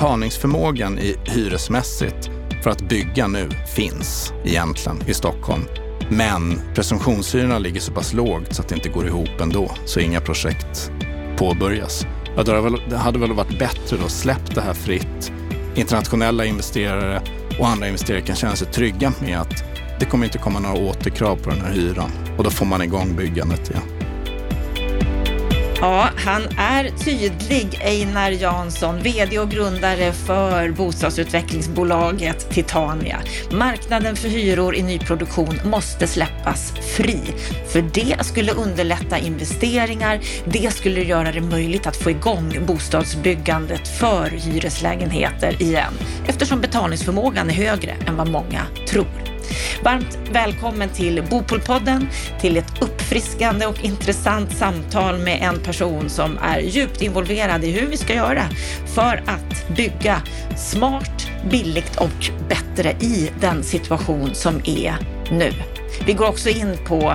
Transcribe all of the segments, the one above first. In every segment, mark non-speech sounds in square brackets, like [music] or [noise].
betalningsförmågan i hyresmässigt för att bygga nu finns egentligen i Stockholm. Men presumtionshyrorna ligger så pass lågt så att det inte går ihop ändå, så inga projekt påbörjas. Ja, det hade väl varit bättre då släppa det här fritt. Internationella investerare och andra investerare kan känna sig trygga med att det kommer inte komma några återkrav på den här hyran och då får man igång byggandet igen. Ja, han är tydlig, Einar Jansson, VD och grundare för bostadsutvecklingsbolaget Titania. Marknaden för hyror i nyproduktion måste släppas fri, för det skulle underlätta investeringar. Det skulle göra det möjligt att få igång bostadsbyggandet för hyreslägenheter igen, eftersom betalningsförmågan är högre än vad många tror. Varmt välkommen till Bopolpodden, till ett uppfriskande och intressant samtal med en person som är djupt involverad i hur vi ska göra för att bygga smart, billigt och bättre i den situation som är nu. Vi går också in på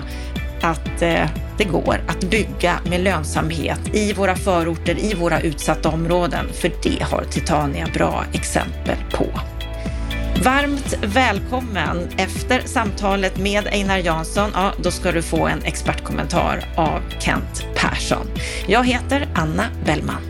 att eh, det går att bygga med lönsamhet i våra förorter, i våra utsatta områden, för det har Titania bra exempel på. Varmt välkommen. Efter samtalet med Einar Jansson, ja, då ska du få en expertkommentar av Kent Persson. Jag heter Anna Bellman.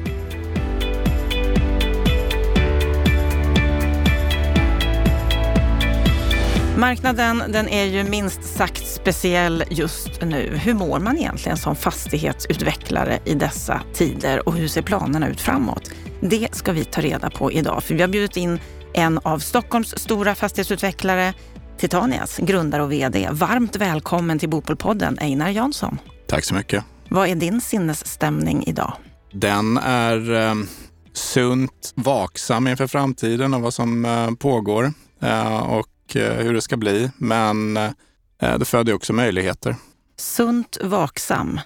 Marknaden den är ju minst sagt speciell just nu. Hur mår man egentligen som fastighetsutvecklare i dessa tider och hur ser planerna ut framåt? Det ska vi ta reda på idag, för vi har bjudit in en av Stockholms stora fastighetsutvecklare, Titanias grundare och VD. Varmt välkommen till Bopolpodden, Einar Jansson. Tack så mycket. Vad är din sinnesstämning idag? Den är eh, sunt vaksam inför framtiden och vad som eh, pågår eh, och eh, hur det ska bli. Men eh, det föder också möjligheter. Sunt vaksam.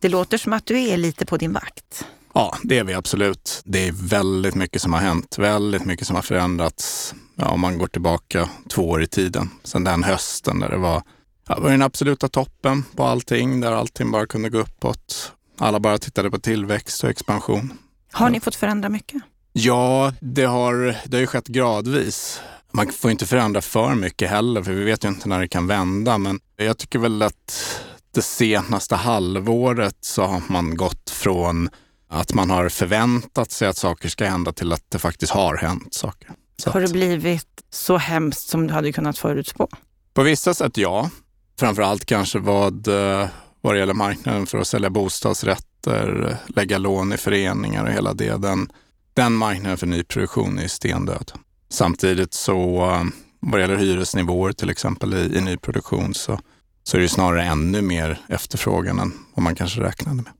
Det låter som att du är lite på din vakt. Ja, det är vi absolut. Det är väldigt mycket som har hänt, väldigt mycket som har förändrats. Ja, om man går tillbaka två år i tiden, sedan den hösten där det var, ja, var den absoluta toppen på allting, där allting bara kunde gå uppåt. Alla bara tittade på tillväxt och expansion. Har ni fått förändra mycket? Ja, det har, det har ju skett gradvis. Man får inte förändra för mycket heller, för vi vet ju inte när det kan vända. Men jag tycker väl att det senaste halvåret så har man gått från att man har förväntat sig att saker ska hända till att det faktiskt har hänt saker. Så har det blivit så hemskt som du hade kunnat förutspå? På vissa sätt ja. Framförallt kanske vad, eh, vad det gäller marknaden för att sälja bostadsrätter, lägga lån i föreningar och hela det. Den, den marknaden för nyproduktion är stendöd. Samtidigt så eh, vad det gäller hyresnivåer till exempel i, i nyproduktion så, så är det snarare ännu mer efterfrågan än vad man kanske räknade med.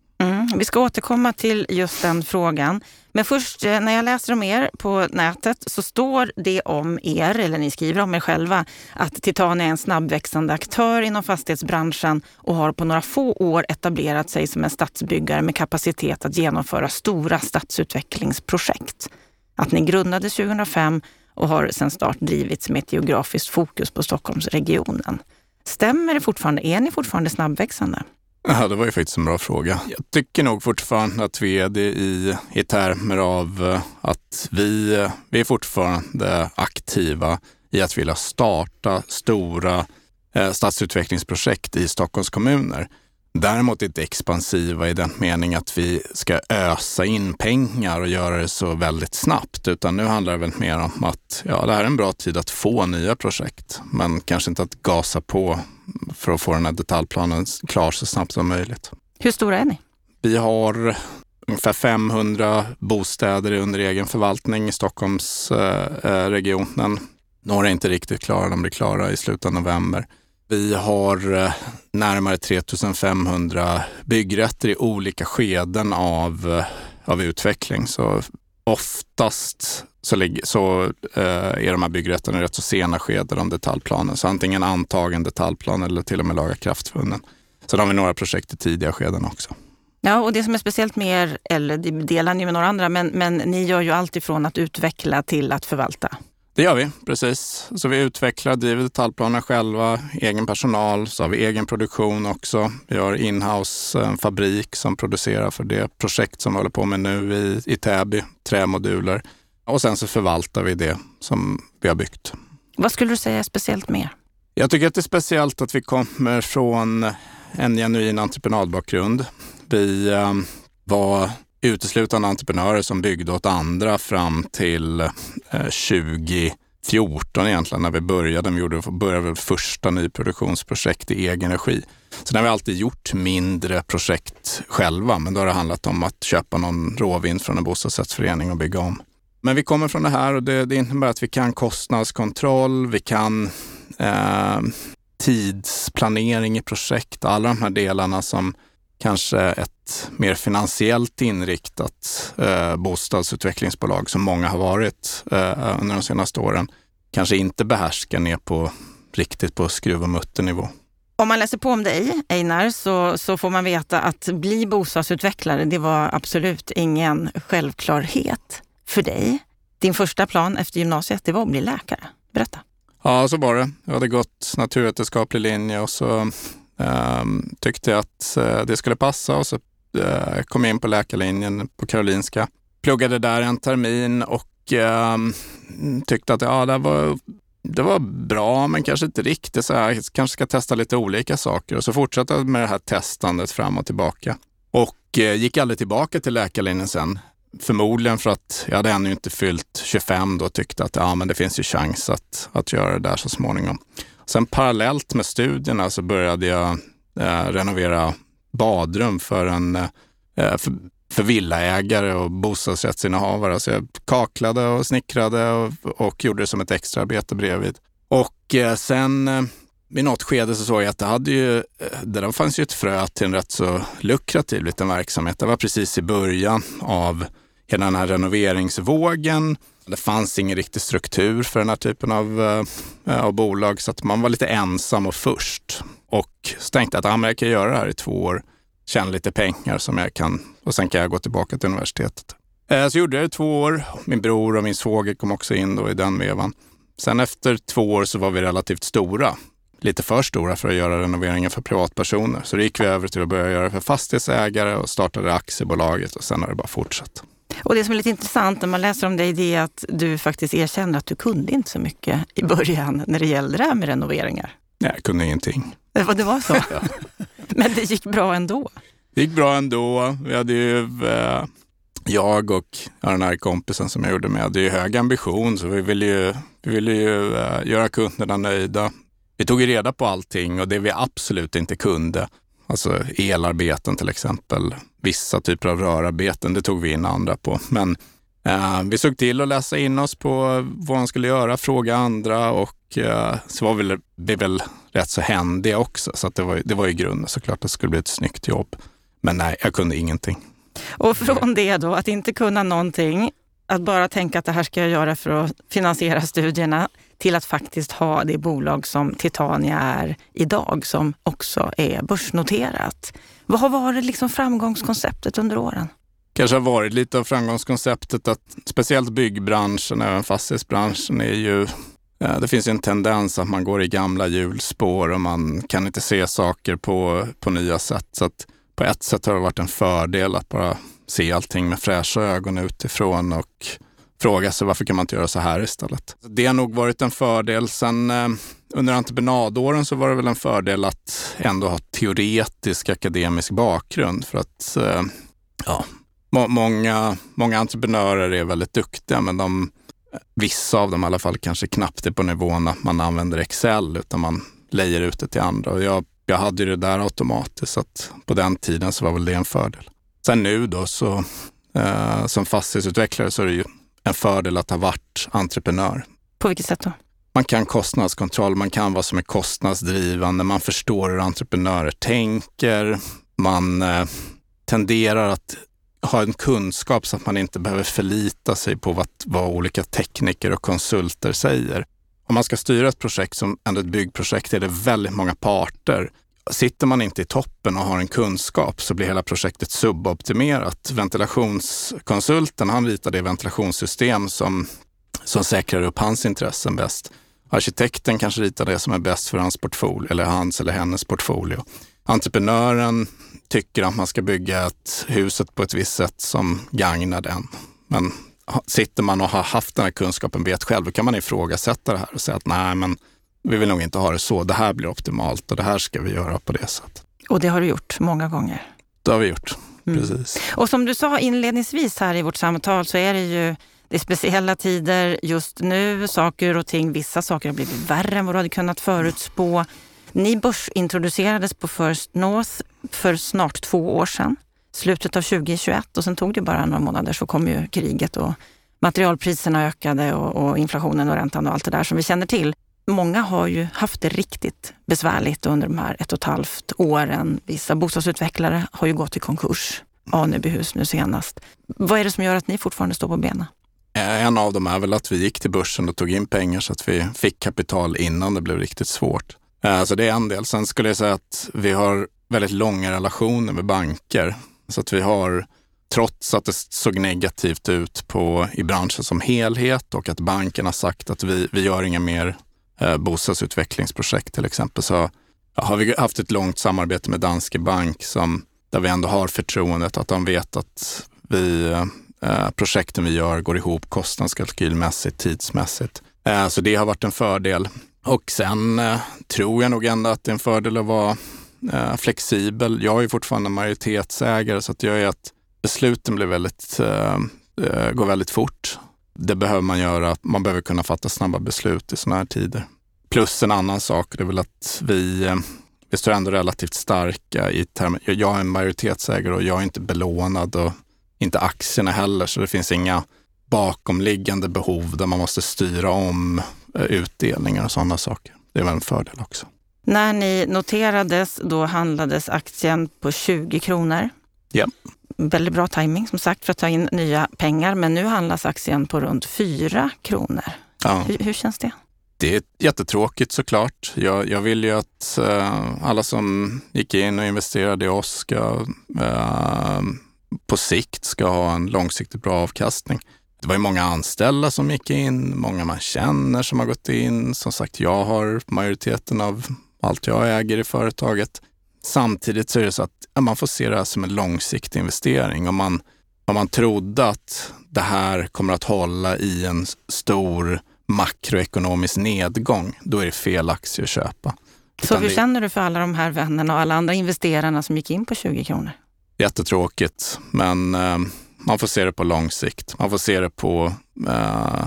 Vi ska återkomma till just den frågan. Men först, eh, när jag läser om er på nätet så står det om er, eller ni skriver om er själva, att Titania är en snabbväxande aktör inom fastighetsbranschen och har på några få år etablerat sig som en stadsbyggare med kapacitet att genomföra stora stadsutvecklingsprojekt. Att ni grundades 2005 och har sedan start drivits med ett geografiskt fokus på Stockholmsregionen. Stämmer det fortfarande? Är ni fortfarande snabbväxande? Ja, det var ju faktiskt en bra fråga. Jag tycker nog fortfarande att vi är det i, i termer av eh, att vi, eh, vi är fortfarande aktiva i att vilja starta stora eh, stadsutvecklingsprojekt i Stockholms kommuner. Däremot inte expansiva i den mening att vi ska ösa in pengar och göra det så väldigt snabbt, utan nu handlar det väl mer om att ja, det här är en bra tid att få nya projekt, men kanske inte att gasa på för att få den här detaljplanen klar så snabbt som möjligt. Hur stora är ni? Vi har ungefär 500 bostäder under egen förvaltning i Stockholmsregionen. Eh, Några är inte riktigt klara, de blir klara i slutet av november. Vi har eh, närmare 3500 byggrätter i olika skeden av, eh, av utveckling. Så oftast så, så eh, är de här byggrätterna i rätt så sena skeden av detaljplanen. Så antingen antagen detaljplan eller till och med lagakraftvunnen. Sen har vi några projekt i tidiga skeden också. Ja, och det som är speciellt med er, eller det delar ni med några andra, men, men ni gör ju allt ifrån att utveckla till att förvalta. Det gör vi, precis. Så vi utvecklar, driver detaljplaner själva, egen personal, så har vi egen produktion också. Vi har inhouse en fabrik som producerar för det projekt som vi håller på med nu i, i Täby, trämoduler. Och sen så förvaltar vi det som vi har byggt. Vad skulle du säga är speciellt mer? Jag tycker att det är speciellt att vi kommer från en genuin entreprenadbakgrund. Vi eh, var uteslutande entreprenörer som byggde åt andra fram till eh, 2014 egentligen, när vi började. Vi gjorde, började vårt första nyproduktionsprojekt i egen regi. Sen har vi alltid gjort mindre projekt själva, men då har det handlat om att köpa någon råvind från en bostadsrättsförening och bygga om. Men vi kommer från det här och det, det innebär att vi kan kostnadskontroll, vi kan eh, tidsplanering i projekt, alla de här delarna som kanske ett mer finansiellt inriktat eh, bostadsutvecklingsbolag som många har varit eh, under de senaste åren kanske inte behärskar ner på riktigt på skruv och mutternivå. Om man läser på om dig, Einar, så, så får man veta att bli bostadsutvecklare, det var absolut ingen självklarhet för dig. Din första plan efter gymnasiet, det var att bli läkare. Berätta. Ja, så var det. Jag hade gått naturvetenskaplig linje och så eh, tyckte jag att eh, det skulle passa och så Eh, kom in på läkarlinjen på Karolinska. Pluggade där en termin och eh, tyckte att ja, det var, det var bra, men kanske inte riktigt så här. Jag kanske ska testa lite olika saker. Och så fortsatte jag med det här testandet fram och tillbaka. Och eh, gick aldrig tillbaka till läkarlinjen sen. Förmodligen för att jag hade ännu inte fyllt 25 då och tyckte att ja, men det finns ju chans att, att göra det där så småningom. Sen parallellt med studierna så började jag eh, renovera badrum för, en, eh, eh, för, för villaägare och bostadsrättsinnehavare. Så jag kaklade och snickrade och, och gjorde det som ett extraarbete bredvid. Och eh, sen vid något skede så såg jag att det, hade ju, det där fanns ju ett frö till en rätt så lukrativ liten verksamhet. Det var precis i början av hela den här renoveringsvågen. Det fanns ingen riktig struktur för den här typen av, äh, av bolag så att man var lite ensam och först. Och så tänkte jag att ah, men jag kan göra det här i två år, tjäna lite pengar som jag kan och sen kan jag gå tillbaka till universitetet. Eh, så gjorde jag det i två år. Min bror och min svåger kom också in då i den vevan. Sen efter två år så var vi relativt stora. Lite för stora för att göra renoveringen för privatpersoner. Så då gick vi över till att börja göra för fastighetsägare och startade aktiebolaget och sen har det bara fortsatt. Och det som är lite intressant när man läser om dig, det är att du faktiskt erkänner att du kunde inte så mycket i början när det gällde det här med renoveringar. Nej, jag kunde ingenting. Det var, det var så? [laughs] ja. Men det gick bra ändå? Det gick bra ändå. Vi hade ju, eh, jag och den här kompisen som jag gjorde med, hade ju hög ambition, så vi ville ju, vi ville ju eh, göra kunderna nöjda. Vi tog ju reda på allting och det vi absolut inte kunde, Alltså elarbeten till exempel. Vissa typer av rörarbeten, det tog vi in andra på. Men Eh, vi såg till att läsa in oss på vad man skulle göra, fråga andra och eh, så var vi, vi väl rätt så händiga också. Så det, var, det var i grunden såklart att det skulle bli ett snyggt jobb. Men nej, jag kunde ingenting. Och från det då, att inte kunna någonting, att bara tänka att det här ska jag göra för att finansiera studierna, till att faktiskt ha det bolag som Titania är idag, som också är börsnoterat. Vad har varit liksom framgångskonceptet under åren? Kanske har varit lite av framgångskonceptet att speciellt byggbranschen, även fastighetsbranschen, är ju eh, det finns en tendens att man går i gamla hjulspår och man kan inte se saker på, på nya sätt. Så att på ett sätt har det varit en fördel att bara se allting med fräscha ögon utifrån och fråga sig varför kan man inte göra så här istället. Det har nog varit en fördel. Sen eh, under entreprenadåren så var det väl en fördel att ändå ha teoretisk akademisk bakgrund för att eh, ja, må många, många entreprenörer är väldigt duktiga men de, vissa av dem i alla fall kanske knappt är på nivån att man använder Excel utan man lejer ut det till andra. Och jag, jag hade ju det där automatiskt så att på den tiden så var väl det en fördel. Sen nu då så eh, som fastighetsutvecklare så är det ju en fördel att ha varit entreprenör. På vilket sätt då? Man kan kostnadskontroll, man kan vad som är kostnadsdrivande, man förstår hur entreprenörer tänker, man eh, tenderar att ha en kunskap så att man inte behöver förlita sig på vad, vad olika tekniker och konsulter säger. Om man ska styra ett projekt som ändå ett byggprojekt är det väldigt många parter Sitter man inte i toppen och har en kunskap så blir hela projektet suboptimerat. Ventilationskonsulten, han ritar det ventilationssystem som, som säkrar upp hans intressen bäst. Arkitekten kanske ritar det som är bäst för hans portfolio eller hans eller hennes portfolio. Entreprenören tycker att man ska bygga ett huset på ett visst sätt som gagnar den. Men sitter man och har haft den här kunskapen, vet själv, då kan man ifrågasätta det här och säga att nej, men vi vill nog inte ha det så. Det här blir optimalt och det här ska vi göra på det sättet. Och det har du gjort många gånger? Det har vi gjort, mm. precis. Och som du sa inledningsvis här i vårt samtal så är det ju det är speciella tider just nu. Saker och ting, vissa saker har blivit värre än vad du hade kunnat förutspå. Ni börsintroducerades på First North för snart två år sedan, slutet av 2021 och sen tog det bara några månader så kom ju kriget och materialpriserna ökade och, och inflationen och räntan och allt det där som vi känner till. Många har ju haft det riktigt besvärligt under de här ett och ett halvt åren. Vissa bostadsutvecklare har ju gått i konkurs. Anebyhus nu senast. Vad är det som gör att ni fortfarande står på benen? Eh, en av dem är väl att vi gick till börsen och tog in pengar så att vi fick kapital innan det blev riktigt svårt. Eh, så det är en del. Sen skulle jag säga att vi har väldigt långa relationer med banker. Så att vi har, trots att det såg negativt ut på, i branschen som helhet och att banken har sagt att vi, vi gör inga mer eh, bostadsutvecklingsprojekt till exempel, så har vi haft ett långt samarbete med Danske Bank som, där vi ändå har förtroendet att de vet att vi, eh, projekten vi gör går ihop kostnadskalkylmässigt, tidsmässigt. Eh, så det har varit en fördel. Och sen eh, tror jag nog ändå att det är en fördel att vara eh, flexibel. Jag är fortfarande majoritetsägare så att jag är att besluten blir väldigt, eh, eh, går väldigt fort. Det behöver man göra. Man behöver kunna fatta snabba beslut i sådana här tider. Plus en annan sak, det är väl att vi, eh, vi står ändå relativt starka i termer. Jag är en majoritetsägare och jag är inte belånad och inte aktierna heller, så det finns inga bakomliggande behov där man måste styra om utdelningar och sådana saker. Det väl en fördel också. När ni noterades, då handlades aktien på 20 kronor. Ja. Väldigt bra timing som sagt för att ta in nya pengar, men nu handlas aktien på runt 4 kronor. Ja. Hur, hur känns det? Det är jättetråkigt såklart. Jag, jag vill ju att uh, alla som gick in och investerade i oss ska uh, på sikt ska ha en långsiktigt bra avkastning. Det var ju många anställda som gick in, många man känner som har gått in. Som sagt, jag har majoriteten av allt jag äger i företaget. Samtidigt så är det så att man får se det här som en långsiktig investering. Om man, om man trodde att det här kommer att hålla i en stor makroekonomisk nedgång, då är det fel aktie att köpa. Så hur känner du för alla de här vännerna och alla andra investerarna som gick in på 20 kronor? Jättetråkigt, men eh, man får se det på lång sikt. Man får se det på, eh,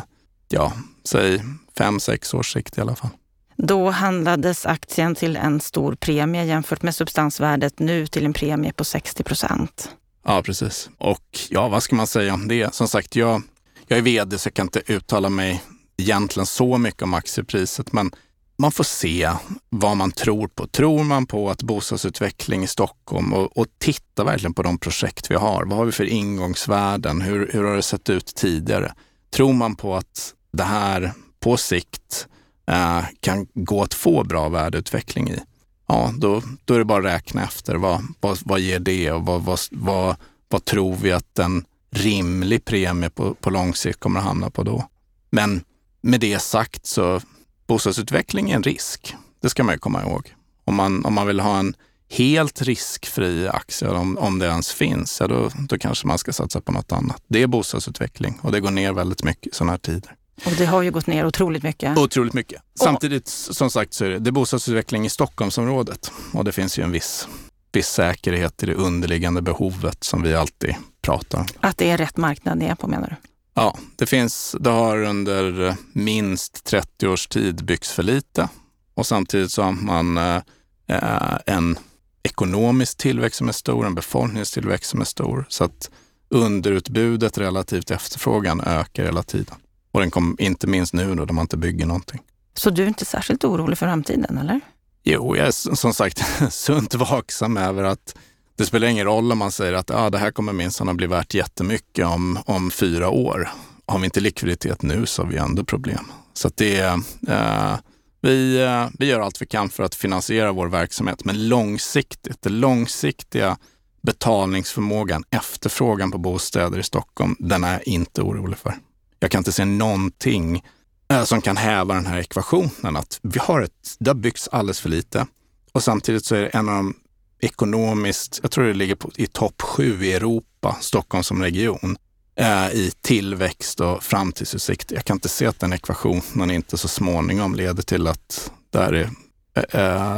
ja, säg fem, sex års sikt i alla fall. Då handlades aktien till en stor premie jämfört med substansvärdet nu till en premie på 60 procent. Ja, precis. Och ja, vad ska man säga om det? Som sagt, jag, jag är vd så jag kan inte uttala mig egentligen så mycket om aktiepriset, men man får se vad man tror på. Tror man på att bostadsutveckling i Stockholm och, och titta verkligen på de projekt vi har. Vad har vi för ingångsvärden? Hur, hur har det sett ut tidigare? Tror man på att det här på sikt eh, kan gå att få bra värdeutveckling i? Ja, då, då är det bara att räkna efter. Vad, vad, vad ger det och vad, vad, vad, vad tror vi att en rimlig premie på, på lång sikt kommer att hamna på då? Men med det sagt så bostadsutveckling är en risk. Det ska man ju komma ihåg. Om man, om man vill ha en helt riskfri aktie, om, om det ens finns, ja då, då kanske man ska satsa på något annat. Det är bostadsutveckling och det går ner väldigt mycket i sådana här tider. Och det har ju gått ner otroligt mycket. Otroligt mycket. Samtidigt, som sagt, så är det, det är bostadsutveckling i Stockholmsområdet och det finns ju en viss, viss säkerhet i det underliggande behovet som vi alltid pratar om. Att det är rätt marknad ni är på menar du? Ja, det finns, det har under minst 30 års tid byggts för lite och samtidigt så har man eh, en ekonomisk tillväxt som är stor, en befolkningstillväxt som är stor. Så att underutbudet relativt efterfrågan ökar hela tiden. Och den kommer inte minst nu då, när man inte bygger någonting. Så du är inte särskilt orolig för framtiden, eller? Jo, jag är som sagt [laughs] sunt vaksam över att det spelar ingen roll om man säger att ah, det här kommer minsann att bli värt jättemycket om, om fyra år. Har vi inte likviditet nu så har vi ändå problem. Så det eh, vi, eh, vi gör allt vi kan för att finansiera vår verksamhet, men långsiktigt, den långsiktiga betalningsförmågan, efterfrågan på bostäder i Stockholm, den är jag inte orolig för. Jag kan inte se någonting eh, som kan häva den här ekvationen att vi har ett, det har byggts alldeles för lite och samtidigt så är det en av de ekonomiskt, jag tror det ligger på, i topp sju i Europa, Stockholm som region. eh, i tillväxt och framtidsutsikt. Jag kan inte se att den ekvationen inte så småningom leder till att det är, eh,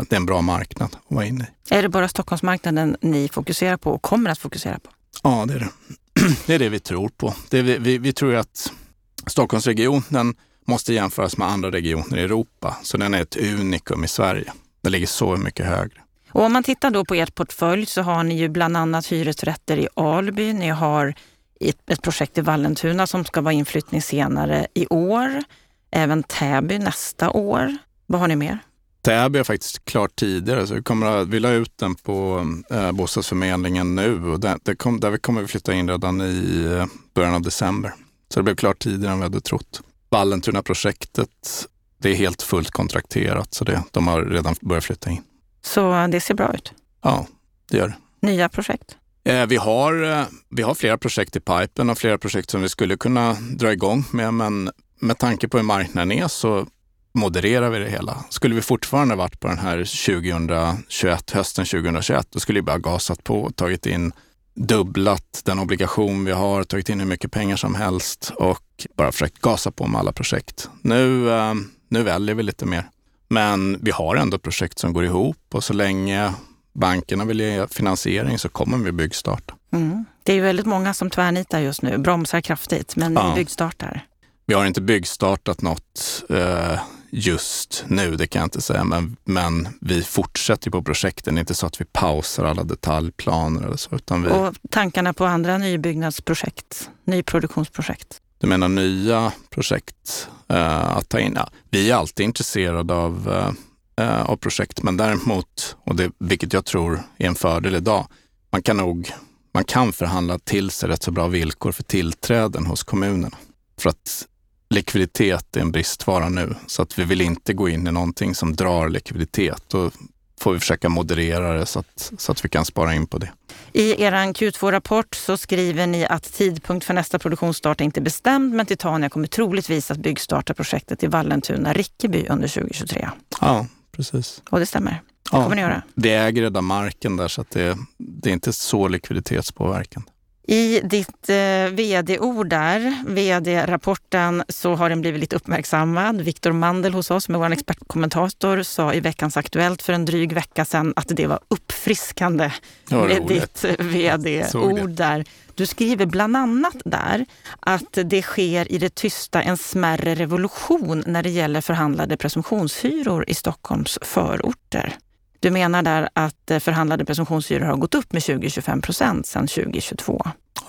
det är en bra marknad att vara inne i. Är det bara Stockholmsmarknaden ni fokuserar på och kommer att fokusera på? Ja, det är det. [clears throat] Det är det vi tror på. Det vi, vi, vi tror att Stockholmsregionen måste jämföras med andra regioner i Europa, så den är ett unikum i Sverige. Den ligger så mycket högre. Och om man tittar då på ert portfölj så har ni ju bland annat hyresrätter i Alby. Ni har ett projekt i Vallentuna som ska vara inflyttning senare i år. Även Täby nästa år. Vad har ni mer? Täby är faktiskt klart tidigare, så vi, kommer att, vi la ut den på eh, bostadsförmedlingen nu och där, där, kom, där kommer vi flytta in redan i eh, början av december. Så det blev klart tidigare än vi hade trott. Vallentuna-projektet, det är helt fullt kontrakterat så det, de har redan börjat flytta in. Så det ser bra ut? Ja, det gör det. Nya projekt? Eh, vi, har, eh, vi har flera projekt i pipen och flera projekt som vi skulle kunna dra igång med, men med tanke på hur marknaden är så modererar vi det hela. Skulle vi fortfarande varit på den här 2021, hösten 2021, då skulle vi bara gasat på och tagit in dubblat den obligation vi har, tagit in hur mycket pengar som helst och bara försökt gasa på med alla projekt. Nu, eh, nu väljer vi lite mer. Men vi har ändå projekt som går ihop och så länge bankerna vill ge finansiering så kommer vi byggstarta. Mm. Det är ju väldigt många som tvärnitar just nu, bromsar kraftigt, men ja. byggstartar. Vi har inte byggstartat något eh, just nu, det kan jag inte säga, men, men vi fortsätter på projekten. Det är inte så att vi pausar alla detaljplaner eller så. Utan vi... Och tankarna på andra nybyggnadsprojekt, nyproduktionsprojekt? Du menar nya projekt eh, att ta in? Ja, vi är alltid intresserade av, eh, eh, av projekt, men däremot, och det, vilket jag tror är en fördel idag, man kan nog man kan förhandla till sig rätt så bra villkor för tillträden hos kommunerna. För att likviditet är en bristvara nu, så att vi vill inte gå in i någonting som drar likviditet. Och får vi försöka moderera det så att, så att vi kan spara in på det. I er Q2-rapport så skriver ni att tidpunkt för nästa produktionsstart är inte bestämd, men Titania kommer troligtvis att byggstarta projektet i Vallentuna-Rickeby under 2023. Ja, precis. Och det stämmer? Det ja, kommer ni göra? Vi äger redan marken där, så att det, det är inte så likviditetspåverkande. I ditt eh, vd-ord där, vd-rapporten, så har den blivit lite uppmärksammad. Viktor Mandel hos oss, med vår expertkommentator, sa i veckans Aktuellt för en dryg vecka sedan att det var uppfriskande ja, med ditt vd-ord där. Du skriver bland annat där att det sker i det tysta en smärre revolution när det gäller förhandlade presumtionshyror i Stockholms förorter. Du menar där att eh, förhandlade presumtionshyror har gått upp med 20-25 procent sedan 2022.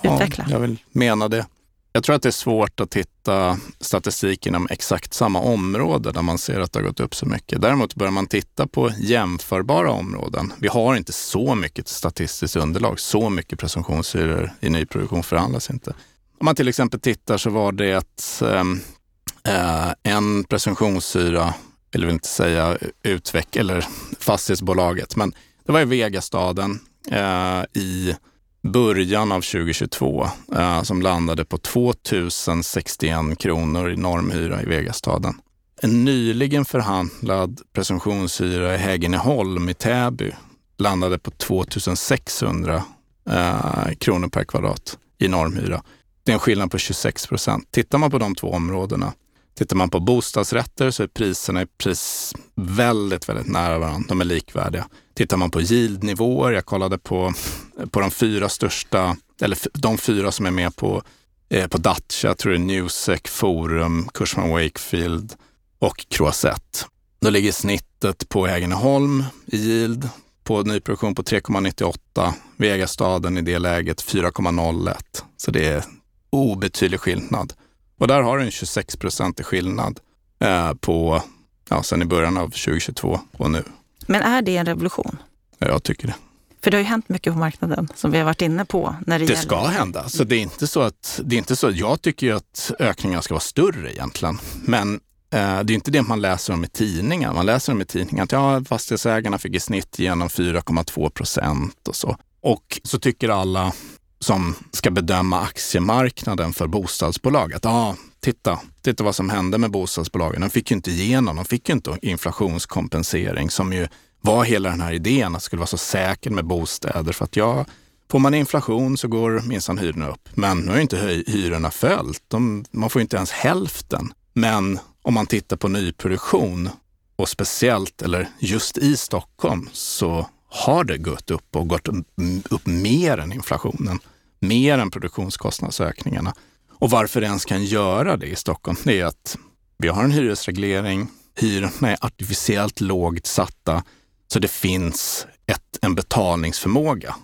Utveckla. Ja, jag vill mena det. Jag tror att det är svårt att hitta statistik inom exakt samma område där man ser att det har gått upp så mycket. Däremot börjar man titta på jämförbara områden. Vi har inte så mycket statistiskt underlag. Så mycket presumtionshyror i nyproduktion förhandlas inte. Om man till exempel tittar så var det ett, äh, en presumtionshyra vill inte säga utveck eller fastighetsbolaget, men det var i Vegastaden eh, i början av 2022 eh, som landade på 2061 kronor i normhyra i Vegastaden. En nyligen förhandlad presumtionshyra i Häggeneholm i Täby landade på 2600 eh, kronor per kvadrat i normhyra. Det är en skillnad på 26 procent. Tittar man på de två områdena Tittar man på bostadsrätter så är priserna i pris väldigt, väldigt nära varandra. De är likvärdiga. Tittar man på yieldnivåer, jag kollade på, på de fyra största, eller de fyra som är med på, eh, på Dacia, jag tror det är Newsec, Forum, Cushman Wakefield och Croisette. Då ligger snittet på Häggeneholm i yield på nyproduktion på 3,98. Vegastaden i det läget 4,01. Så det är obetydlig skillnad. Och där har du en 26 procentig skillnad eh, på, ja, sen i början av 2022 och nu. Men är det en revolution? Ja, jag tycker det. För det har ju hänt mycket på marknaden som vi har varit inne på. När det det gäller... ska hända. Så det är inte så att, det är inte så, jag tycker ju att ökningen ska vara större egentligen. Men eh, det är inte det man läser om i tidningen. Man läser om i tidningen att ja, fastighetsägarna fick i snitt igenom 4,2 procent och så. Och så tycker alla som ska bedöma aktiemarknaden för bostadsbolag. Att ah, titta, titta vad som hände med bostadsbolagen. De fick ju inte igenom, de fick ju inte inflationskompensering som ju var hela den här idén att det skulle vara så säkert med bostäder. För att ja, Får man inflation så går minsann hyrorna upp. Men nu har ju inte hyrorna följt. De, man får ju inte ens hälften. Men om man tittar på nyproduktion och speciellt, eller just i Stockholm, så har det gått upp och gått upp mer än inflationen. Mer än produktionskostnadsökningarna. Och varför det ens kan göra det i Stockholm, det är att vi har en hyresreglering, hyrorna är artificiellt lågt satta, så det finns ett, en betalningsförmåga.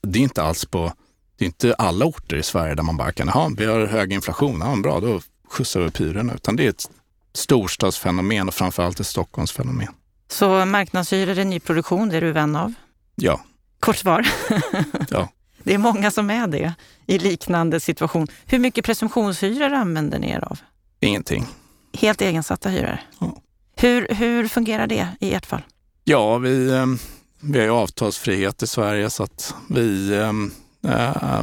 Det är inte alls på, det är inte alla orter i Sverige där man bara kan, ha vi har hög inflation, ja, bra, då skjutsar vi upp hyrorna. Utan det är ett storstadsfenomen och framförallt ett Stockholmsfenomen. Så marknadshyror är nyproduktion, det är du vän av? Ja. Kort svar. ja. Det är många som är det i liknande situation. Hur mycket presumtionshyror använder ni er av? Ingenting. Helt egensatta hyror? Ja. Hur, hur fungerar det i ert fall? Ja, vi, ehm, vi har ju avtalsfrihet i Sverige så att vi, äh,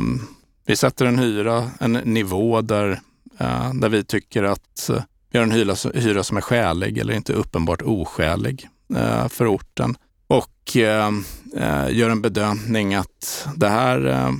vi sätter en hyra, en nivå där, äh, där vi tycker att vi har en hyra, hyra som är skälig eller inte uppenbart oskälig äh, för orten och eh, eh, gör en bedömning att det här eh,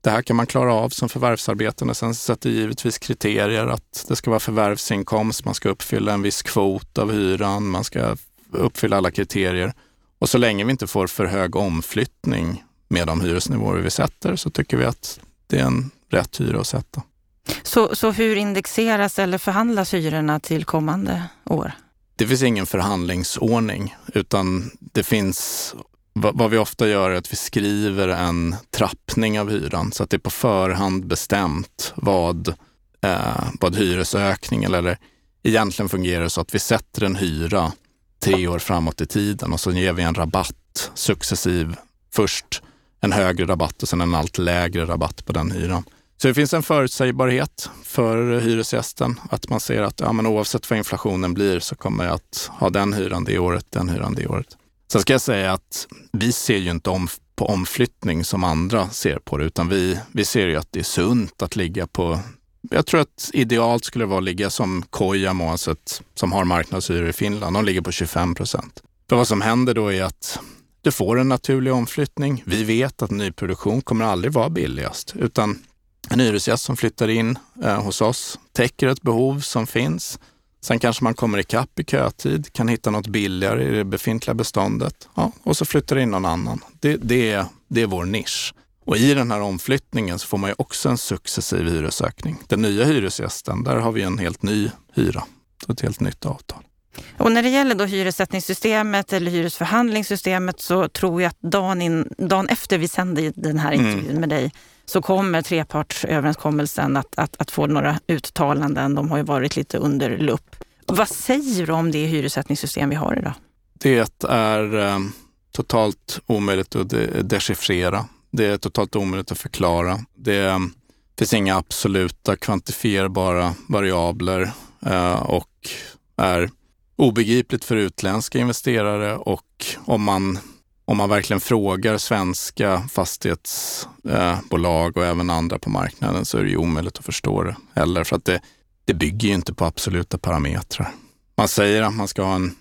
det här kan man klara av som förvärvsarbetande. Sen sätter givetvis kriterier att det ska vara förvärvsinkomst, man ska uppfylla en viss kvot av hyran, man ska uppfylla alla kriterier. Och så länge vi inte får för hög omflyttning med de hyresnivåer vi sätter så tycker vi att det är en rätt hyra att sätta. Så, så hur indexeras eller förhandlas hyrorna till kommande år? Det finns ingen förhandlingsordning utan det finns vad vi ofta gör är att vi skriver en trappning av hyran så att det är på förhand bestämt vad, eh, vad hyresökningen eller egentligen fungerar det så att vi sätter en hyra tre år framåt i tiden och så ger vi en rabatt successiv. Först en högre rabatt och sen en allt lägre rabatt på den hyran. Så det finns en förutsägbarhet för hyresgästen. Att man ser att ja, men oavsett vad inflationen blir så kommer jag att ha den hyran det året, den hyran det året. Sen ska jag säga att vi ser ju inte om, på omflyttning som andra ser på det, utan vi, vi ser ju att det är sunt att ligga på jag tror att idealt skulle det vara att ligga som Kojamo, alltså ett, som har marknadshyror i Finland. De ligger på 25 procent. För vad som händer då är att du får en naturlig omflyttning. Vi vet att nyproduktion kommer aldrig vara billigast, utan en hyresgäst som flyttar in eh, hos oss täcker ett behov som finns. Sen kanske man kommer ikapp i kötid, kan hitta något billigare i det befintliga beståndet ja, och så flyttar in någon annan. Det, det, är, det är vår nisch. Och i den här omflyttningen så får man ju också en successiv hyresökning. Den nya hyresgästen, där har vi en helt ny hyra, ett helt nytt avtal. Och när det gäller då hyressättningssystemet eller hyresförhandlingssystemet så tror jag att dagen, in, dagen efter vi sände den här intervjun mm. med dig så kommer trepartsöverenskommelsen att, att, att få några uttalanden. De har ju varit lite under lupp. Vad säger du om det hyressättningssystem vi har idag? Det är eh, totalt omöjligt att de dechiffrera. Det är totalt omöjligt att förklara. Det eh, finns inga absoluta kvantifierbara variabler eh, och är obegripligt för utländska investerare och om man om man verkligen frågar svenska fastighetsbolag och även andra på marknaden så är det ju omöjligt att förstå det heller. För att det, det bygger ju inte på absoluta parametrar. Man säger att man ska ha en,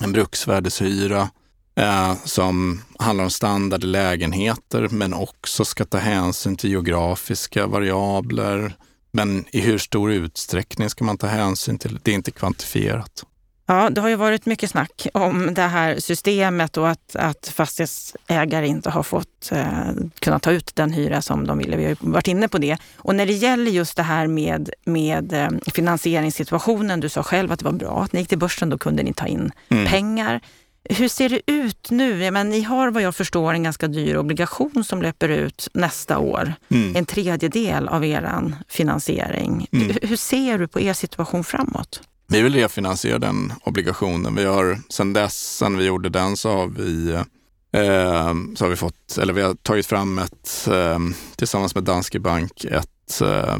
en bruksvärdeshyra eh, som handlar om standard i lägenheter men också ska ta hänsyn till geografiska variabler. Men i hur stor utsträckning ska man ta hänsyn till? Det är inte kvantifierat. Ja, det har ju varit mycket snack om det här systemet och att, att fastighetsägare inte har fått eh, kunna ta ut den hyra som de ville. Vi har ju varit inne på det. Och när det gäller just det här med, med eh, finansieringssituationen, du sa själv att det var bra att ni gick till börsen, då kunde ni ta in mm. pengar. Hur ser det ut nu? Men ni har vad jag förstår en ganska dyr obligation som löper ut nästa år. Mm. En tredjedel av er finansiering. Mm. Hur ser du på er situation framåt? Vi vill refinansiera den obligationen. Vi har sedan dess, sen vi gjorde den, så har vi eh, så har vi fått, eller vi har tagit fram ett, eh, tillsammans med Danske Bank, ett eh,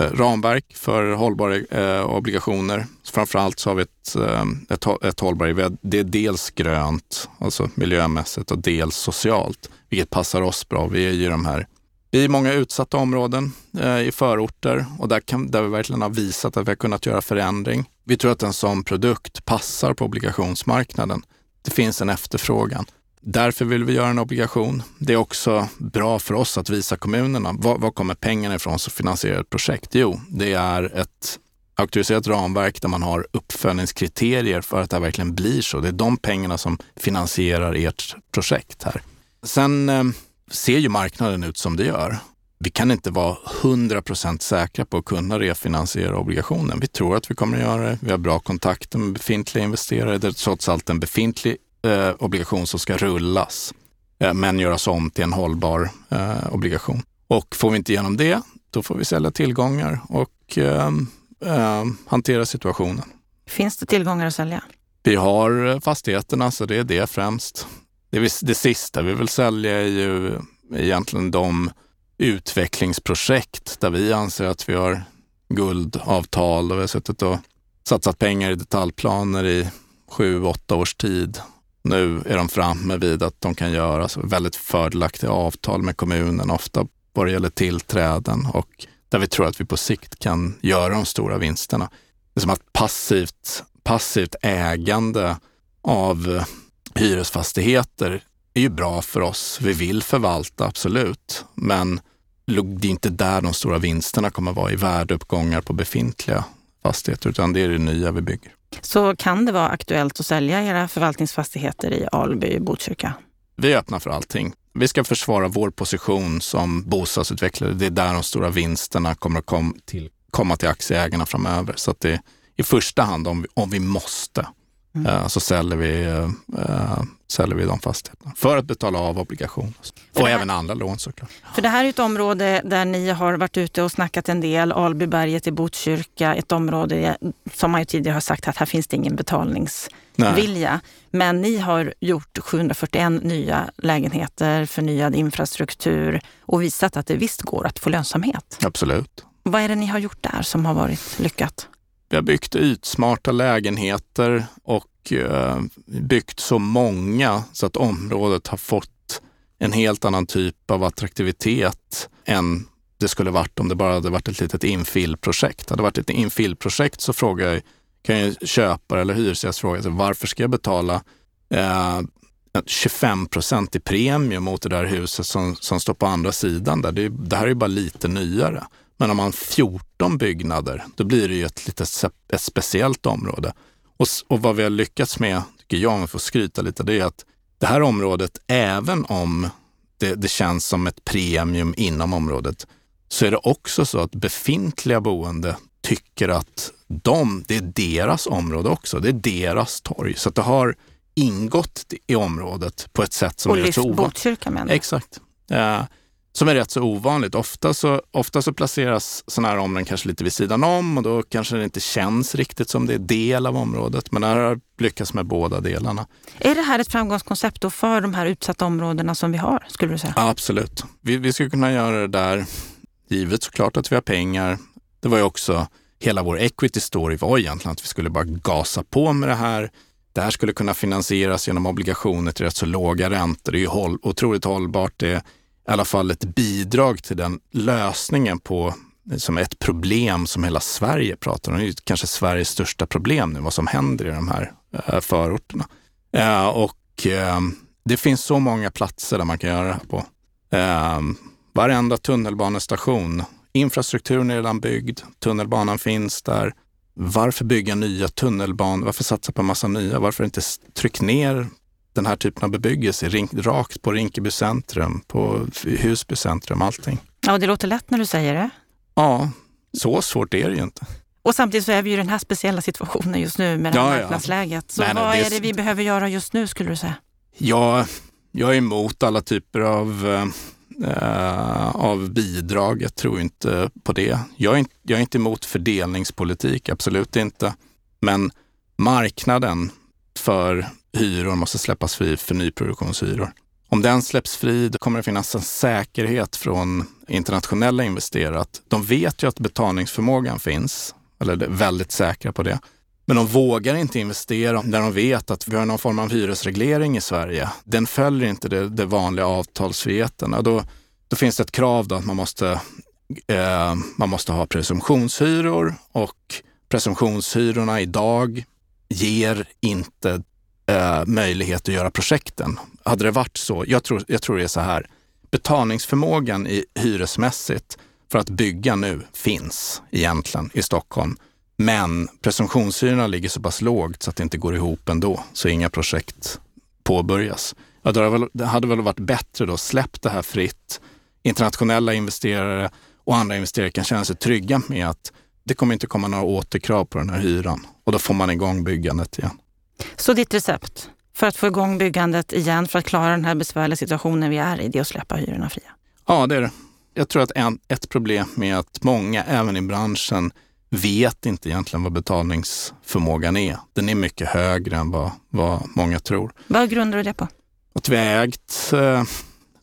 eh ramverk för hållbara eh, obligationer. Framförallt så har vi ett, eh, ett, ett hållbart, det är dels grönt, alltså miljömässigt och dels socialt, vilket passar oss bra. Vi är ju de här i många utsatta områden eh, i förorter och där, kan, där vi verkligen har visat att vi har kunnat göra förändring. Vi tror att en sån produkt passar på obligationsmarknaden. Det finns en efterfrågan. Därför vill vi göra en obligation. Det är också bra för oss att visa kommunerna var, var kommer pengarna ifrån som finansierar ett projekt? Jo, det är ett auktoriserat ramverk där man har uppföljningskriterier för att det här verkligen blir så. Det är de pengarna som finansierar ert projekt här. Sen eh, ser ju marknaden ut som det gör. Vi kan inte vara 100% säkra på att kunna refinansiera obligationen. Vi tror att vi kommer att göra det. Vi har bra kontakter med befintliga investerare. Det är trots allt en befintlig eh, obligation som ska rullas, eh, men göras om till en hållbar eh, obligation. Och får vi inte igenom det, då får vi sälja tillgångar och eh, eh, hantera situationen. Finns det tillgångar att sälja? Vi har fastigheterna, så det är det främst. Det, det sista vi vill sälja är ju egentligen de utvecklingsprojekt där vi anser att vi har guldavtal och vi har suttit och satsat pengar i detaljplaner i sju, åtta års tid. Nu är de framme vid att de kan göra så väldigt fördelaktiga avtal med kommunen, ofta vad det gäller tillträden och där vi tror att vi på sikt kan göra de stora vinsterna. Det är som att passivt, passivt ägande av eh, hyresfastigheter är ju bra för oss. Vi vill förvalta, absolut. Men det är inte där de stora vinsterna kommer vara i värdeuppgångar på befintliga fastigheter, utan det är det nya vi bygger. Så kan det vara aktuellt att sälja era förvaltningsfastigheter i Alby Botkyrka? Vi är öppna för allting. Vi ska försvara vår position som bostadsutvecklare. Det är där de stora vinsterna kommer att kom till, komma till aktieägarna framöver. Så att det är i första hand om vi, om vi måste Mm. Eh, så säljer vi, uh, säljer vi de fastigheterna för att betala av obligationer. Och här, även andra lån såklart. För det här är ett område där ni har varit ute och snackat en del. Albyberget i Botkyrka, ett område som man ju tidigare har sagt att här finns det ingen betalningsvilja. Nej. Men ni har gjort 741 nya lägenheter, förnyad infrastruktur och visat att det visst går att få lönsamhet. Absolut. Vad är det ni har gjort där som har varit lyckat? Vi har byggt ytsmarta lägenheter och eh, byggt så många så att området har fått en helt annan typ av attraktivitet än det skulle varit om det bara hade varit ett litet infillprojekt. Hade det varit ett infillprojekt så frågar jag, kan ju köpare eller hyresgäst fråga sig varför ska jag betala eh, 25 procent i premium mot det där huset som, som står på andra sidan. Där. Det, det här är ju bara lite nyare. Men om man har 14 byggnader, då blir det ju ett lite ett speciellt område. Och, och vad vi har lyckats med, tycker jag, om vi får skryta lite, det är att det här området, även om det, det känns som ett premium inom området, så är det också så att befintliga boende tycker att de, det är deras område också. Det är deras torg. Så att det har ingått i området på ett sätt som och är så ovanligt. Exakt. Som är rätt så ovanligt. Ofta så, ofta så placeras sådana här områden kanske lite vid sidan om och då kanske det inte känns riktigt som det är del av området. Men här har lyckats med båda delarna. Är det här ett framgångskoncept då för de här utsatta områdena som vi har, skulle du säga? Ja, absolut. Vi, vi skulle kunna göra det där, givet såklart att vi har pengar. Det var ju också, hela vår equity story var egentligen att vi skulle bara gasa på med det här. Det här skulle kunna finansieras genom obligationer till rätt så låga räntor. Det är ju håll, otroligt hållbart. Det i alla fall ett bidrag till den lösningen på som ett problem som hela Sverige pratar om. Det är kanske Sveriges största problem nu, vad som händer i de här eh, förorterna. Eh, och eh, det finns så många platser där man kan göra det här på. Varenda tunnelbanestation, infrastrukturen är redan byggd, tunnelbanan finns där. Varför bygga nya tunnelbanor? Varför satsa på massa nya? Varför inte trycka ner den här typen av bebyggelse rakt på Rinkeby centrum, på Husby centrum, allting. Ja, det låter lätt när du säger det. Ja, så svårt är det ju inte. Och samtidigt så är vi i den här speciella situationen just nu med det här ja, marknadsläget. Så nej, nej, vad är det vi behöver göra just nu skulle du säga? Ja, jag är emot alla typer av, äh, av bidrag. Jag tror inte på det. Jag är, inte, jag är inte emot fördelningspolitik, absolut inte. Men marknaden för hyror måste släppas fri för nyproduktionshyror. Om den släpps fri, då kommer det finnas en säkerhet från internationella investerare att de vet ju att betalningsförmågan finns, eller är väldigt säkra på det. Men de vågar inte investera när de vet att vi har någon form av hyresreglering i Sverige. Den följer inte det, det vanliga avtalsfriheten. Då, då finns det ett krav då att man måste, eh, man måste ha presumtionshyror och presumtionshyrorna idag ger inte eh, möjlighet att göra projekten. hade det varit så, jag tror, jag tror det är så här, betalningsförmågan i hyresmässigt för att bygga nu finns egentligen i Stockholm. Men presumtionshyrorna ligger så pass lågt så att det inte går ihop ändå, så inga projekt påbörjas. Ja, det hade väl varit bättre då, släpp det här fritt. Internationella investerare och andra investerare kan känna sig trygga med att det kommer inte komma några återkrav på den här hyran och då får man igång byggandet igen. Så ditt recept för att få igång byggandet igen, för att klara den här besvärliga situationen vi är i, det är att släppa hyrorna fria? Ja, det är det. Jag tror att en, ett problem med att många, även i branschen, vet inte egentligen vad betalningsförmågan är. Den är mycket högre än vad, vad många tror. Vad grundar du det på? Att vi har ägt eh,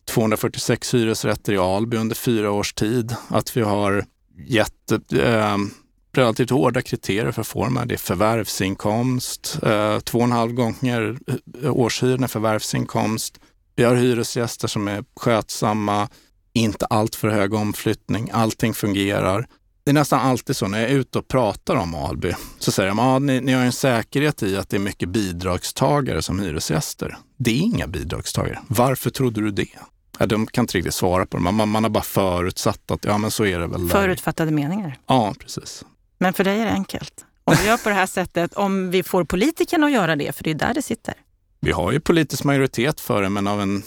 246 hyresrätter i Alby under fyra års tid. Att vi har gett eh, relativt hårda kriterier för formen. Det är förvärvsinkomst, eh, två och en halv gånger årshyran är förvärvsinkomst. Vi har hyresgäster som är skötsamma, inte allt för hög omflyttning, allting fungerar. Det är nästan alltid så när jag är ute och pratar om Alby så säger de att ah, ni, ni har en säkerhet i att det är mycket bidragstagare som hyresgäster. Det är inga bidragstagare. Varför trodde du det? Ja, de kan inte riktigt svara på det. Man, man har bara förutsatt att ja, men så är det väl. Förutfattade där. meningar? Ja, precis. Men för dig är det enkelt. Om vi gör på det här sättet, om vi får politikerna att göra det, för det är där det sitter. Vi har ju politisk majoritet för det, men av en,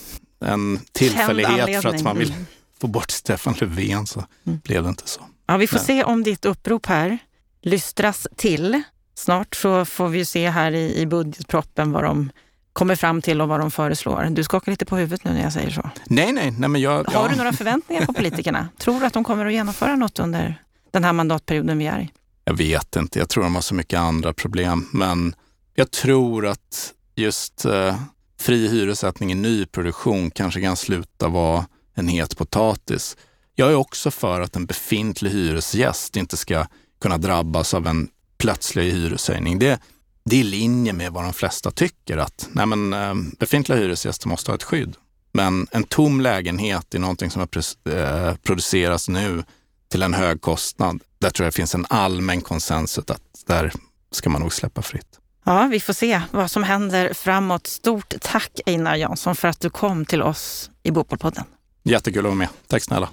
en tillfällighet för att man vill få bort Stefan Löfven så mm. blev det inte så. Ja, vi får Nej. se om ditt upprop här lystras till. Snart så får vi se här i, i budgetproppen vad de kommer fram till och vad de föreslår. Du skakar lite på huvudet nu när jag säger så. Nej, nej. nej men jag, Har ja. du några förväntningar på politikerna? [laughs] Tror du att de kommer att genomföra något under den här mandatperioden vi är i? Jag vet inte. Jag tror de har så mycket andra problem. Men jag tror att just eh, fri hyressättning i nyproduktion kanske kan sluta vara en het potatis. Jag är också för att en befintlig hyresgäst inte ska kunna drabbas av en plötslig hyreshöjning. Det, det är i linje med vad de flesta tycker att nej men, eh, befintliga hyresgäster måste ha ett skydd. Men en tom lägenhet är någonting som har eh, producerats nu till en hög kostnad. Där tror jag det finns en allmän konsensus att där ska man nog släppa fritt. Ja, vi får se vad som händer framåt. Stort tack Einar Jansson för att du kom till oss i Bopolpodden. Jättekul att vara med. Tack snälla.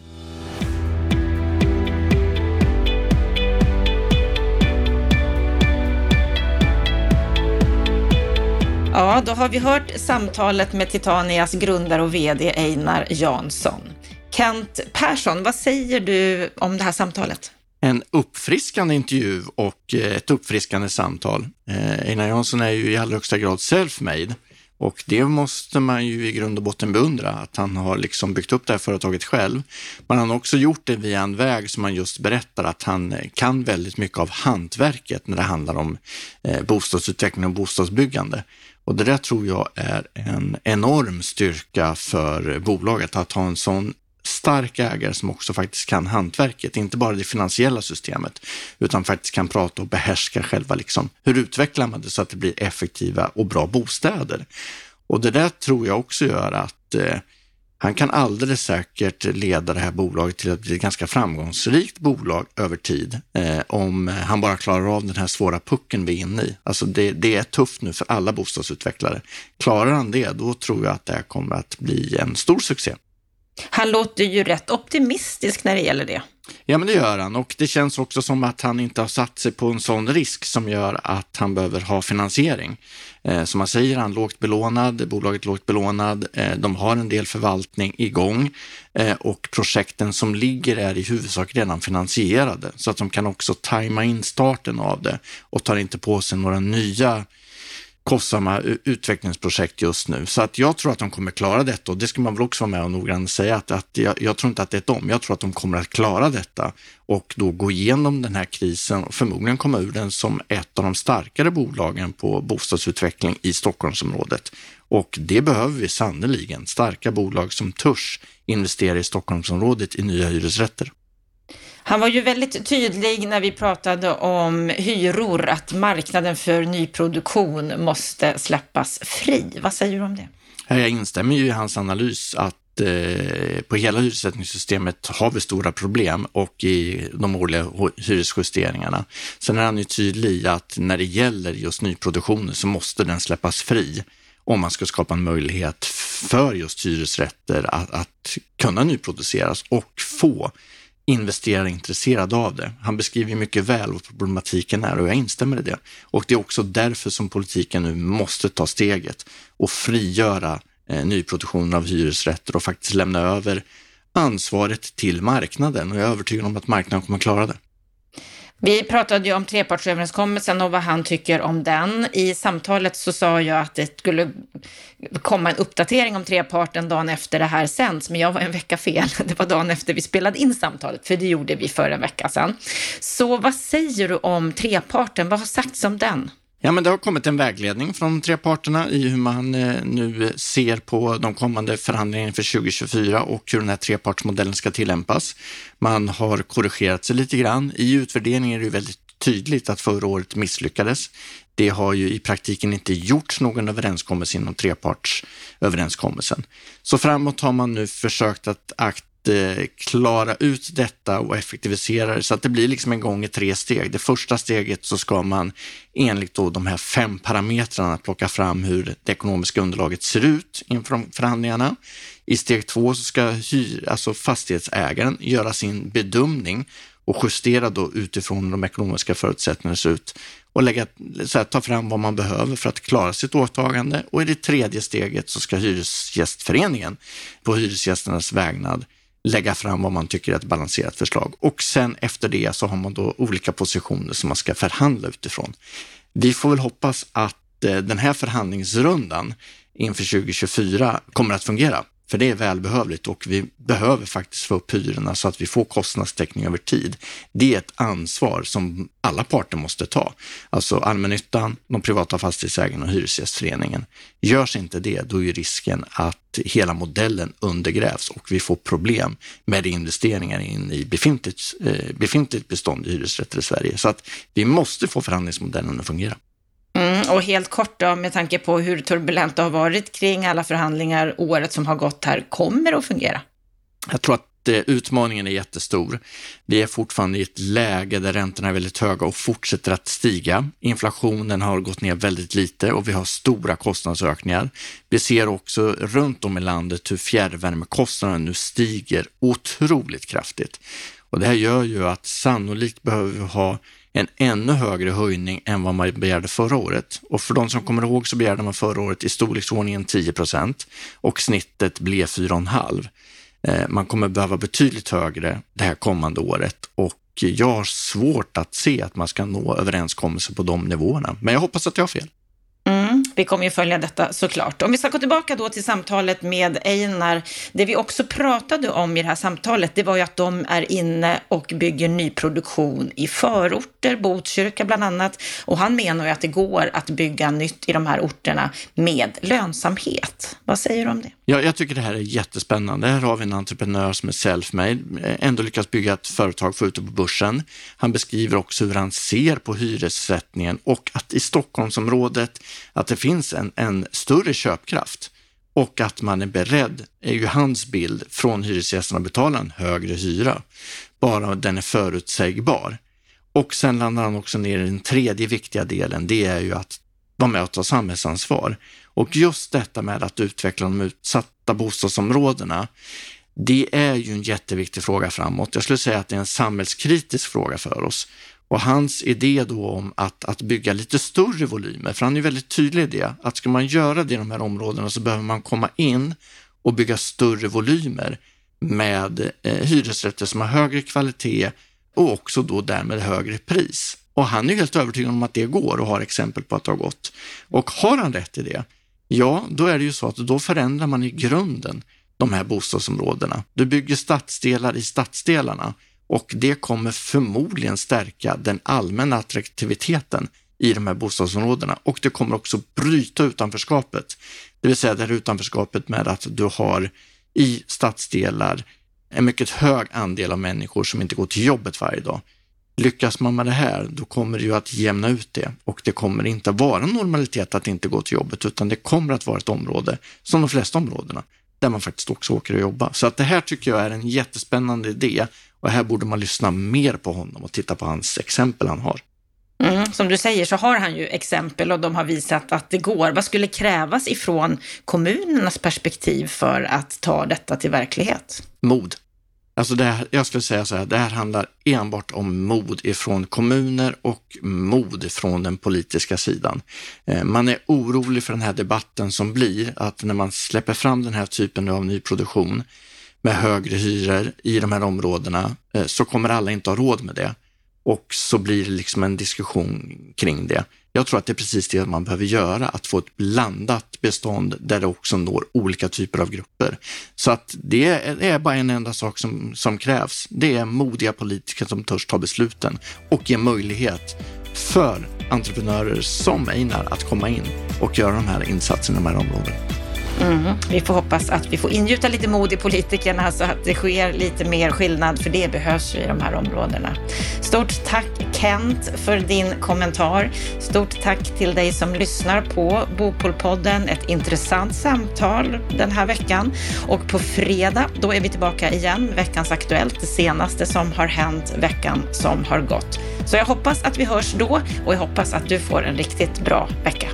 Ja, då har vi hört samtalet med Titanias grundare och VD Einar Jansson. Kent Persson, vad säger du om det här samtalet? En uppfriskande intervju och eh, ett uppfriskande samtal. Eh, Einar Jansson är ju i allra högsta grad self-made och det måste man ju i grund och botten beundra, att han har liksom byggt upp det här företaget själv. Men han har också gjort det via en väg som han just berättar att han eh, kan väldigt mycket av hantverket när det handlar om bostadsutveckling och bostadsbyggande. Och det där tror jag är en enorm styrka för bolaget, att ha en sån stark ägare som också faktiskt kan hantverket, inte bara det finansiella systemet, utan faktiskt kan prata och behärska själva liksom, hur utvecklar man det så att det blir effektiva och bra bostäder? Och det där tror jag också gör att eh, han kan alldeles säkert leda det här bolaget till att bli ett ganska framgångsrikt bolag över tid eh, om han bara klarar av den här svåra pucken vi är inne i. Alltså det, det, är tufft nu för alla bostadsutvecklare. Klarar han det, då tror jag att det här kommer att bli en stor succé. Han låter ju rätt optimistisk när det gäller det. Ja, men det gör han och det känns också som att han inte har satt sig på en sån risk som gör att han behöver ha finansiering. Eh, som man säger, han är lågt belånad, bolaget är lågt belånad, eh, de har en del förvaltning igång eh, och projekten som ligger är i huvudsak redan finansierade så att de kan också tajma in starten av det och tar inte på sig några nya kostsamma utvecklingsprojekt just nu. Så att jag tror att de kommer klara detta och det ska man väl också vara med och noggrant säga att, att jag, jag, tror inte att det är dem, Jag tror att de kommer att klara detta och då gå igenom den här krisen och förmodligen komma ur den som ett av de starkare bolagen på bostadsutveckling i Stockholmsområdet. Och det behöver vi sannoliken. Starka bolag som törs investera i Stockholmsområdet i nya hyresrätter. Han var ju väldigt tydlig när vi pratade om hyror, att marknaden för nyproduktion måste släppas fri. Vad säger du om det? Jag instämmer ju i hans analys att eh, på hela hyressättningssystemet har vi stora problem och i de årliga hyresjusteringarna. Sen är han ju tydlig i att när det gäller just nyproduktionen så måste den släppas fri om man ska skapa en möjlighet för just hyresrätter att, att kunna nyproduceras och få investerare intresserade av det. Han beskriver mycket väl vad problematiken är och jag instämmer i det. Och det är också därför som politiken nu måste ta steget och frigöra eh, nyproduktionen av hyresrätter och faktiskt lämna över ansvaret till marknaden och jag är övertygad om att marknaden kommer klara det. Vi pratade ju om trepartsöverenskommelsen och vad han tycker om den. I samtalet så sa jag att det skulle komma en uppdatering om treparten dagen efter det här sänds, men jag var en vecka fel. [laughs] Det var dagen efter vi spelade in samtalet, för det gjorde vi för en vecka sedan. Så vad säger du om treparten? Vad har sagts om den? Ja, men det har kommit en vägledning från de tre parterna i hur man eh, nu ser på de kommande förhandlingarna för 2024 och hur den här trepartsmodellen ska tillämpas. Man har korrigerat sig lite grann. I utvärderingen är det väldigt tydligt att förra året misslyckades. Det har ju i praktiken inte gjorts någon överenskommelse inom trepartsöverenskommelsen. Så framåt har man nu försökt att Eh, klara ut detta och effektivisera det så att det blir liksom en gång i tre steg. Det första steget så ska man enligt då de här fem parametrarna plocka fram hur det ekonomiska underlaget ser ut inför förhandlingarna. I steg två så ska hyr, alltså fastighetsägaren göra sin bedömning och justera då utifrån de ekonomiska förutsättningarna ser ut och lägga, så här, ta fram vad man behöver för att klara sitt åtagande. Och i det tredje steget så ska Hyresgästföreningen på hyresgästernas vägnad lägga fram vad man tycker är ett balanserat förslag. Och sen efter det så har man då olika positioner som man ska förhandla utifrån. Vi får väl hoppas att eh, den här förhandlingsrundan inför 2024 kommer att fungera. För det är välbehövligt och vi behöver faktiskt få upp hyrorna så att vi får kostnadstäckning över tid. Det är ett ansvar som alla parter måste ta. Alltså allmännyttan, de privata fastighetsägarna och Hyresgästföreningen. Görs inte det, då är risken att hela modellen undergrävs och vi får problem med investeringar in i befintligt, eh, befintligt bestånd i hyresrätter i Sverige. Så att vi måste få förhandlingsmodellen att fungera. Mm, och helt kort då, med tanke på hur turbulent det har varit kring alla förhandlingar året som har gått här, kommer det att fungera? Jag tror att eh, utmaningen är jättestor. Vi är fortfarande i ett läge där räntorna är väldigt höga och fortsätter att stiga. Inflationen har gått ner väldigt lite och vi har stora kostnadsökningar. Vi ser också runt om i landet hur fjärrvärmekostnaderna nu stiger otroligt kraftigt. Och det här gör ju att sannolikt behöver vi ha en ännu högre höjning än vad man begärde förra året. Och för de som kommer ihåg så begärde man förra året i storleksordningen 10 procent och snittet blev 4,5. Eh, man kommer behöva betydligt högre det här kommande året och jag har svårt att se att man ska nå överenskommelser på de nivåerna. Men jag hoppas att jag har fel. Mm, vi kommer ju följa detta såklart. Om vi ska gå tillbaka då till samtalet med Einar. Det vi också pratade om i det här samtalet, det var ju att de är inne och bygger nyproduktion i förorter, Botkyrka bland annat. Och han menar ju att det går att bygga nytt i de här orterna med lönsamhet. Vad säger du om det? Ja, jag tycker det här är jättespännande. Här har vi en entreprenör som är self-made, ändå lyckas bygga ett företag, få ut det på börsen. Han beskriver också hur han ser på hyressättningen och att i Stockholmsområdet att det finns en, en större köpkraft och att man är beredd, är ju hans bild, från hyresgästerna att betala en högre hyra, bara den är förutsägbar. Och sen landar han också ner i den tredje viktiga delen, det är ju att vara med och ta samhällsansvar. Och just detta med att utveckla de utsatta bostadsområdena, det är ju en jätteviktig fråga framåt. Jag skulle säga att det är en samhällskritisk fråga för oss. Och hans idé då om att, att bygga lite större volymer, för han är väldigt tydlig i det, att ska man göra det i de här områdena så behöver man komma in och bygga större volymer med eh, hyresrätter som har högre kvalitet och också då därmed högre pris. Och han är helt övertygad om att det går och har exempel på att det har gått. Och har han rätt i det, ja, då är det ju så att då förändrar man i grunden de här bostadsområdena. Du bygger stadsdelar i stadsdelarna och det kommer förmodligen stärka den allmänna attraktiviteten i de här bostadsområdena och det kommer också bryta utanförskapet. Det vill säga det här utanförskapet med att du har i stadsdelar en mycket hög andel av människor som inte går till jobbet varje dag. Lyckas man med det här, då kommer det ju att jämna ut det och det kommer inte vara normalitet att inte gå till jobbet, utan det kommer att vara ett område, som de flesta områdena, där man faktiskt också åker och jobbar. Så att det här tycker jag är en jättespännande idé och här borde man lyssna mer på honom och titta på hans exempel han har. Mm, som du säger så har han ju exempel och de har visat att det går. Vad skulle krävas ifrån kommunernas perspektiv för att ta detta till verklighet? Mod. Alltså det här, jag skulle säga så här, det här handlar enbart om mod ifrån kommuner och mod från den politiska sidan. Eh, man är orolig för den här debatten som blir att när man släpper fram den här typen av nyproduktion med högre hyror i de här områdena eh, så kommer alla inte ha råd med det. Och så blir det liksom en diskussion kring det. Jag tror att det är precis det man behöver göra, att få ett blandat bestånd där det också når olika typer av grupper. Så att det är bara en enda sak som, som krävs. Det är modiga politiker som törs ta besluten och ge möjlighet för entreprenörer som Einar att komma in och göra de här insatserna i de här områdena. Mm. Vi får hoppas att vi får ingjuta lite mod i politikerna så att det sker lite mer skillnad, för det behövs ju i de här områdena. Stort tack Kent för din kommentar. Stort tack till dig som lyssnar på Bopolpodden. Ett intressant samtal den här veckan. Och på fredag, då är vi tillbaka igen. Veckans Aktuellt, det senaste som har hänt veckan som har gått. Så jag hoppas att vi hörs då och jag hoppas att du får en riktigt bra vecka.